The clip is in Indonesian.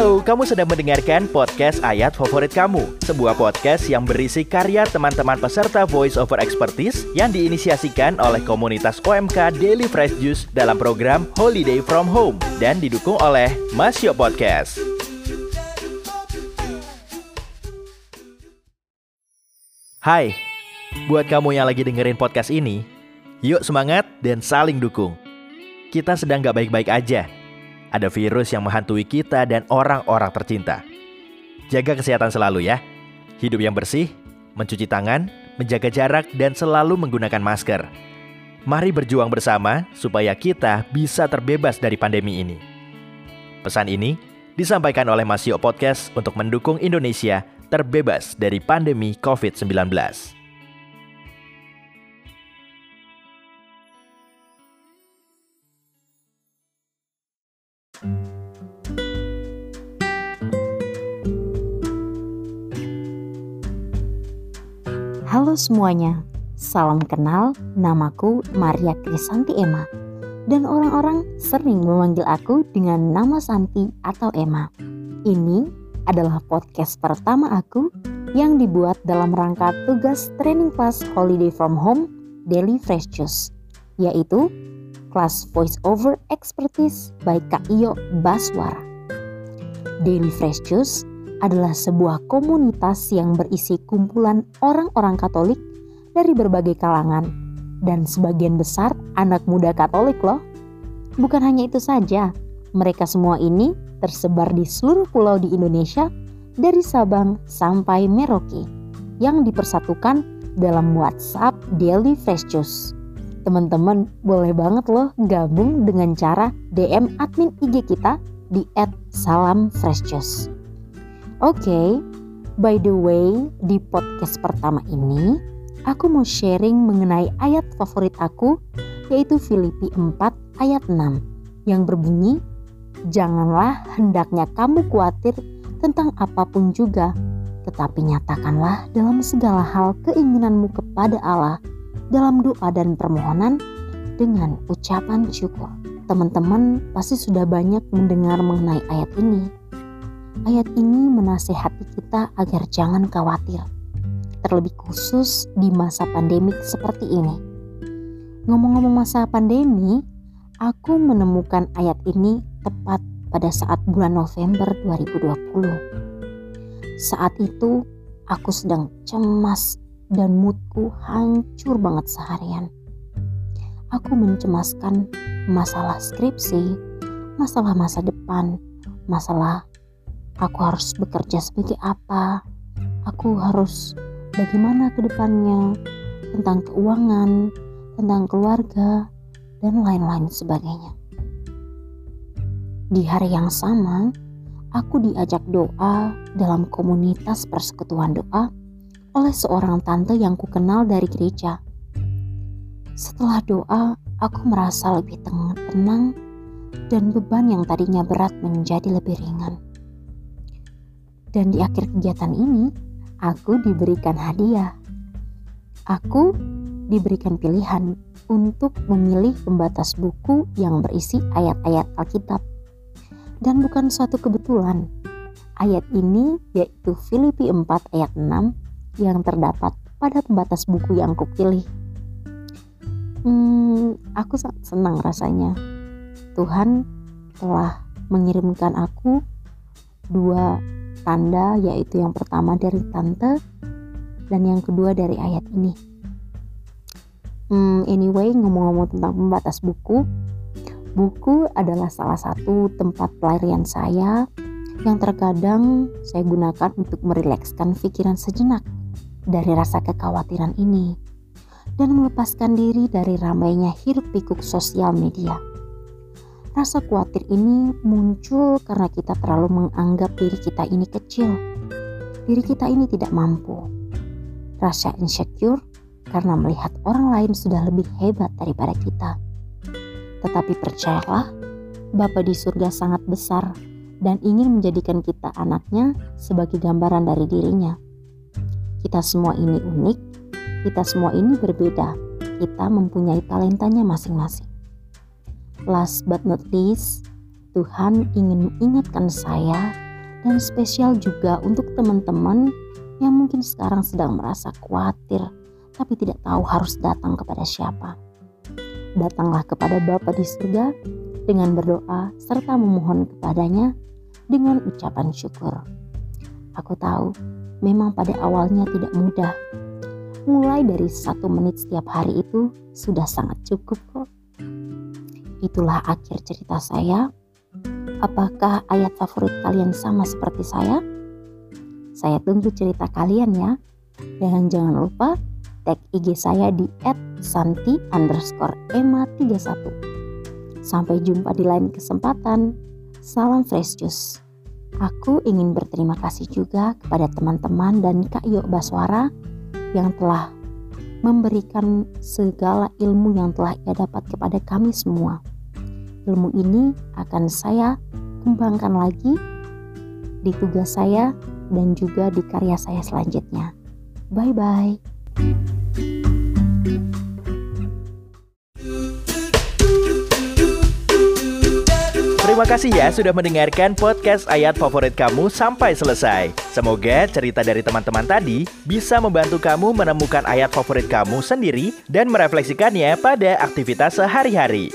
Halo, kamu sedang mendengarkan podcast Ayat Favorit Kamu, sebuah podcast yang berisi karya teman-teman peserta Voice Over Expertise yang diinisiasikan oleh komunitas OMK Daily Fresh Juice dalam program Holiday From Home dan didukung oleh Masio Podcast. Hai, buat kamu yang lagi dengerin podcast ini, yuk semangat dan saling dukung. Kita sedang gak baik-baik aja. Ada virus yang menghantui kita dan orang-orang tercinta. Jaga kesehatan selalu ya. Hidup yang bersih, mencuci tangan, menjaga jarak, dan selalu menggunakan masker. Mari berjuang bersama supaya kita bisa terbebas dari pandemi ini. Pesan ini disampaikan oleh Masio Podcast untuk mendukung Indonesia terbebas dari pandemi COVID-19. Halo semuanya, salam kenal, namaku Maria Krisanti Emma. Dan orang-orang sering memanggil aku dengan nama Santi atau Emma. Ini adalah podcast pertama aku yang dibuat dalam rangka tugas training class Holiday from Home Daily Fresh Juice, yaitu kelas Voice Over Expertise by Kak Iyo Baswara. Daily Fresh Juice adalah sebuah komunitas yang berisi kumpulan orang-orang Katolik dari berbagai kalangan dan sebagian besar anak muda Katolik loh. Bukan hanya itu saja, mereka semua ini tersebar di seluruh pulau di Indonesia dari Sabang sampai Merauke yang dipersatukan dalam WhatsApp Daily Fresh Juice. Teman-teman boleh banget loh gabung dengan cara DM admin IG kita di @salamfreshjuice. Oke, okay, by the way, di podcast pertama ini aku mau sharing mengenai ayat favorit aku yaitu Filipi 4 ayat 6 yang berbunyi Janganlah hendaknya kamu khawatir tentang apa pun juga, tetapi nyatakanlah dalam segala hal keinginanmu kepada Allah dalam doa dan permohonan dengan ucapan syukur. Teman-teman pasti sudah banyak mendengar mengenai ayat ini. Ayat ini menasehati kita agar jangan khawatir, terlebih khusus di masa pandemik seperti ini. Ngomong-ngomong masa pandemi, aku menemukan ayat ini tepat pada saat bulan November 2020. Saat itu aku sedang cemas dan moodku hancur banget seharian. Aku mencemaskan masalah skripsi, masalah masa depan, masalah aku harus bekerja sebagai apa, aku harus bagaimana ke depannya, tentang keuangan, tentang keluarga, dan lain-lain sebagainya. Di hari yang sama, aku diajak doa dalam komunitas persekutuan doa oleh seorang tante yang kukenal dari gereja. Setelah doa, aku merasa lebih tenang dan beban yang tadinya berat menjadi lebih ringan. Dan di akhir kegiatan ini, aku diberikan hadiah. Aku diberikan pilihan untuk memilih pembatas buku yang berisi ayat-ayat Alkitab dan bukan suatu kebetulan. Ayat ini yaitu Filipi 4 ayat 6 yang terdapat pada pembatas buku yang kupilih. Hmm, aku sangat senang rasanya. Tuhan telah mengirimkan aku dua tanda yaitu yang pertama dari tante dan yang kedua dari ayat ini. Hmm, anyway, ngomong-ngomong tentang pembatas buku, Buku adalah salah satu tempat pelarian saya yang terkadang saya gunakan untuk merilekskan pikiran sejenak dari rasa kekhawatiran ini dan melepaskan diri dari ramainya hiruk pikuk sosial media. Rasa khawatir ini muncul karena kita terlalu menganggap diri kita ini kecil. Diri kita ini tidak mampu. Rasa insecure karena melihat orang lain sudah lebih hebat daripada kita tetapi percayalah, Bapa di surga sangat besar dan ingin menjadikan kita anaknya sebagai gambaran dari dirinya. Kita semua ini unik, kita semua ini berbeda, kita mempunyai talentanya masing-masing. Last but not least, Tuhan ingin mengingatkan saya Dan spesial juga untuk teman-teman yang mungkin sekarang sedang merasa khawatir tapi tidak tahu harus datang kepada siapa. Datanglah kepada Bapa di surga dengan berdoa serta memohon kepadanya dengan ucapan syukur. Aku tahu memang pada awalnya tidak mudah. Mulai dari satu menit setiap hari itu sudah sangat cukup kok. Itulah akhir cerita saya. Apakah ayat favorit kalian sama seperti saya? Saya tunggu cerita kalian ya. Dan jangan lupa tag IG saya di @santi underscore ema31. Sampai jumpa di lain kesempatan. Salam fresh juice. Aku ingin berterima kasih juga kepada teman-teman dan Kak Yok Baswara yang telah memberikan segala ilmu yang telah ia dapat kepada kami semua. Ilmu ini akan saya kembangkan lagi di tugas saya dan juga di karya saya selanjutnya. Bye bye. Terima kasih ya sudah mendengarkan podcast ayat favorit kamu sampai selesai. Semoga cerita dari teman-teman tadi bisa membantu kamu menemukan ayat favorit kamu sendiri dan merefleksikannya pada aktivitas sehari-hari.